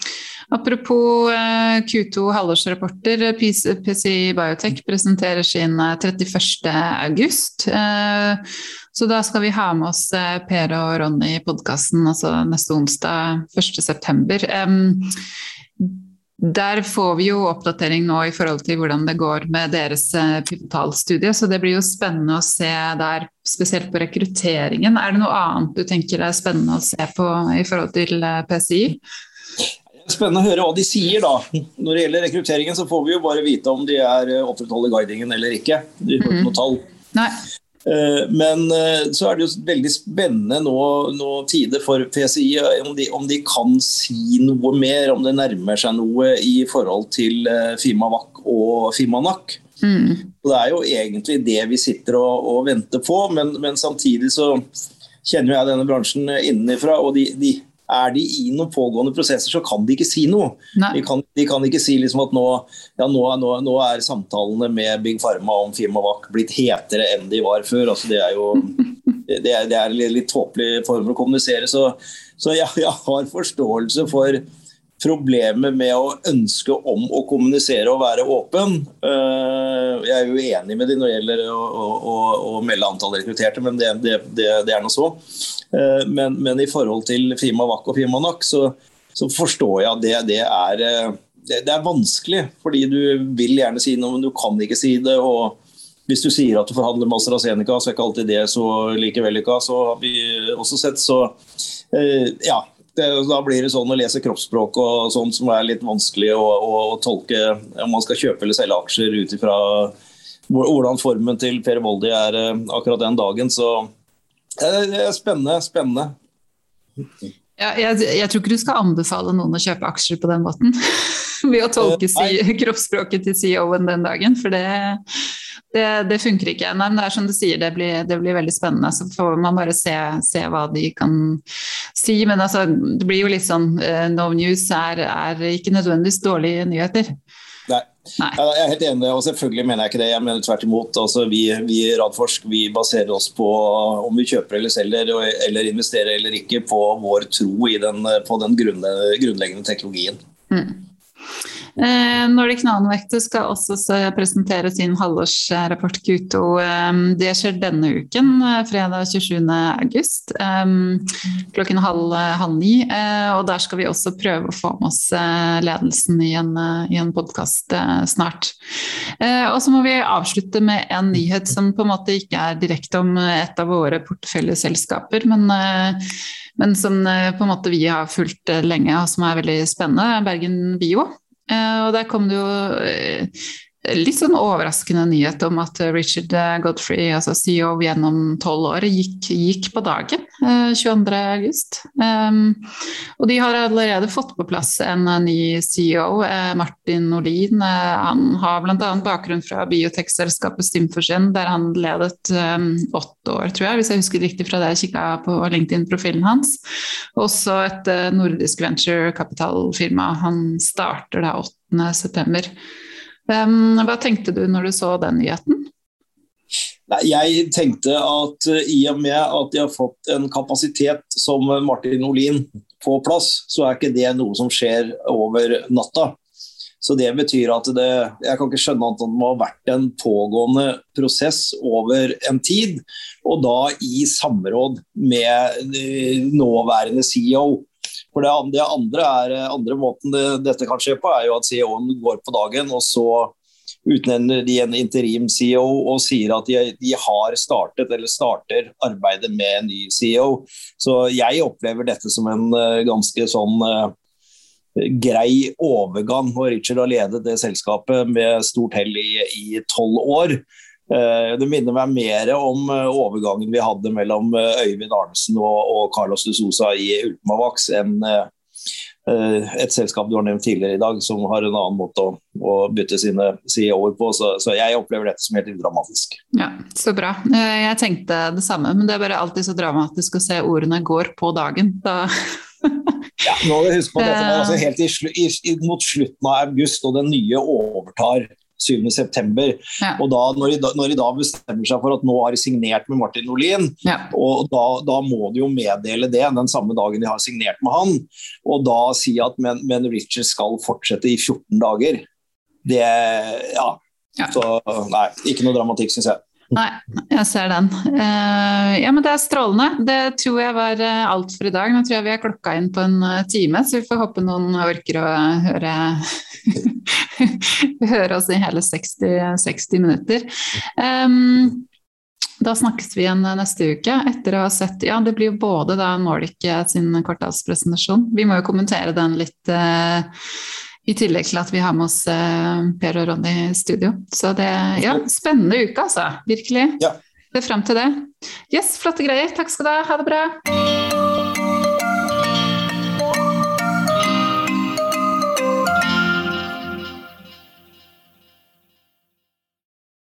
Speaker 1: apropos uh, Q2 halvårsrapporter. PCI Biotech presenterer sin 31. så da skal vi ha med oss Per og Ronny i podkasten altså neste onsdag 1.9. Um, der får vi jo oppdatering nå i forhold til hvordan det går med deres eh, pivotalstudie, så det blir jo spennende å se der, spesielt på rekrutteringen. Er det noe annet du tenker er spennende å se på i forhold til eh, PCI?
Speaker 2: Spennende å høre hva de sier, da. Når det gjelder rekrutteringen, så får vi jo bare vite om de er eh, opprettholder guidingen eller ikke. De får ikke noe tall.
Speaker 1: Nei.
Speaker 2: Eh, men eh, så er det jo veldig spennende nå, nå tider for PCI om de, om de, kan si noe mer, om det nærmer seg noe i forhold til eh, Fimavac og Fimanak. Mm. Det er jo egentlig det vi sitter og, og venter på, men, men, samtidig så kjenner jeg denne bransjen innenfra. og de, de er de i noen pågående prosesser, så kan de ikke si noe. De kan, de kan, ikke si liksom at nå, ja, nå, nå, nå, er samtalene med Big Pharma om Firmavac blitt hetere enn de var før. Altså, det er jo det er, det er en litt tåpelig form for å kommunisere. Så, så jeg, jeg har forståelse for problemet med å ønske om å kommunisere og være åpen. Eh, jeg er jo enig med de når det gjelder å, å, å melde antall rekrutterte, men det, det, det, det er nå så. Eh, men, men, i forhold til Fima Wak og Fima Nak, så, så, forstår jeg at det, det er det, det, er vanskelig, fordi du vil gjerne si noe, men du kan ikke si det. og Hvis du sier at du forhandler med AstraZeneca, så er ikke alltid det så like vellykka. Så har vi også sett, så ja, det, da blir det sånn å lese kroppsspråk og sånn som er litt vanskelig å, å, å tolke om man skal kjøpe eller selge aksjer ut ifra hvordan formen til Per Voldi er eh, akkurat den dagen. Så det er spennende. Spennende.
Speaker 1: Ja, jeg, jeg, tror ikke du skal anbefale noen å kjøpe aksjer på den måten. Ved å tolke si, kroppsspråket til CEO-en den dagen, for det, det, det, funker ikke. Nei, det er som du sier, det blir, det blir veldig spennende. Så får man bare se, se, hva de kan si. Men altså, det blir jo litt sånn No news er, er ikke nødvendigvis dårlige nyheter.
Speaker 2: Nei. Nei. Jeg er helt enig, og selvfølgelig mener jeg ikke det. Jeg mener tvert imot. Altså, vi, vi i Radforsk vi baserer oss på om vi kjøper eller selger eller investerer eller ikke på vår tro den, på den grunnleggende teknologien. Mm.
Speaker 1: Eh, Nordic Nanovektor skal også presentere sin halvårsrapport Q2. Eh, det skjer denne uken, eh, fredag 27.8 klokken halv, halv ni. Og der skal vi også prøve å få med oss ledelsen i en, i en podkast snart. Og så må vi avslutte med en nyhet som på en måte ikke er direkte om et av våre porteføljeselskaper, men men som på en måte vi har fulgt lenge, og som er veldig spennende. Bergen Bio. Eh, og der kom det jo eh, litt sånn overraskende nyhet om at Richard Godfrey, altså CEO gjennom tolv år, gikk, gikk, på dagen 22.8. Eh, um, og de har allerede fått på plass en ny CEO, Martin Nordin. han har bl.a. bakgrunn fra biotekselskapet Stimforsen, der han ledet um, åtte år, tror jeg, hvis jeg husker riktig fra det jeg kikka på LinkedIn-profilen hans. Også et nordisk venturekapitalfirma. Han starter da 8.9. Hva tenkte du når du så den nyheten?
Speaker 2: Nei, jeg tenkte at uh, i og med at de har fått en kapasitet som Martin Olin på plass, så er ikke det noe som skjer over natta. Så det betyr at det Jeg kan ikke skjønne at det må ha vært en pågående prosess over en tid, og da i samråd med uh, nåværende CEO. For det, andre, andre, er, andre måten det, dette kan skje på, er jo at CEO-en går på dagen, og så utnevner de en interim-CEO og sier at de, de, har startet eller starter arbeidet med en ny CEO. Så jeg opplever dette som en uh, ganske sånn uh, grei overgang. Og Richard har ledet det selskapet med stort hell i tolv år. Eh, det minner meg mer om eh, overgangen vi hadde mellom eh, Øyvind Arnesen og Carlos de Sosa i Ultimavax enn et selskap du har nevnt tidligere i dag, som har en annen måte å, å bytte sine CEO-er på. Så, så, jeg opplever dette som helt udramatisk.
Speaker 1: Ja, Så bra. Jeg tenkte det samme, men det er bare alltid så dramatisk å se ordene 'går på dagen'. Da
Speaker 2: ja, nå må vi huske på at Dette var altså helt i, i, mot slutten av august, og den nye overtar 7.9.
Speaker 1: Ja.
Speaker 2: Og da, når, de, når de da bestemmer seg for at nå har de signert med Martin Olin,
Speaker 1: Ja.
Speaker 2: og da, da må de jo meddele det den samme dagen de har signert med han, og da si at men, men Richard skal fortsette i 14 dager. Det Ja.
Speaker 1: Ja.
Speaker 2: Så nei, ikke noe dramatikk, syns jeg.
Speaker 1: Nei, jeg ser den. Eh, ja, men det er strålende. Det tror jeg var eh, alt for i dag. Nå tror jeg vi er klokka inn på en eh, time, så vi får håpe noen orker å høre, høre oss i hele 60, 60 minutter. Um, da snakkes vi igjen neste uke etter å ha sett Ja, det blir jo både da Nordic sin kvartalspresentasjon. Vi må jo kommentere den litt eh, i tillegg til at vi har med oss eh, Per og Ronny i studio. Så det ja, spennende uke, altså. Virkelig.
Speaker 2: Ja.
Speaker 1: Det er frem til det. Yes, flotte greier. Takk skal du ha. Ha det bra.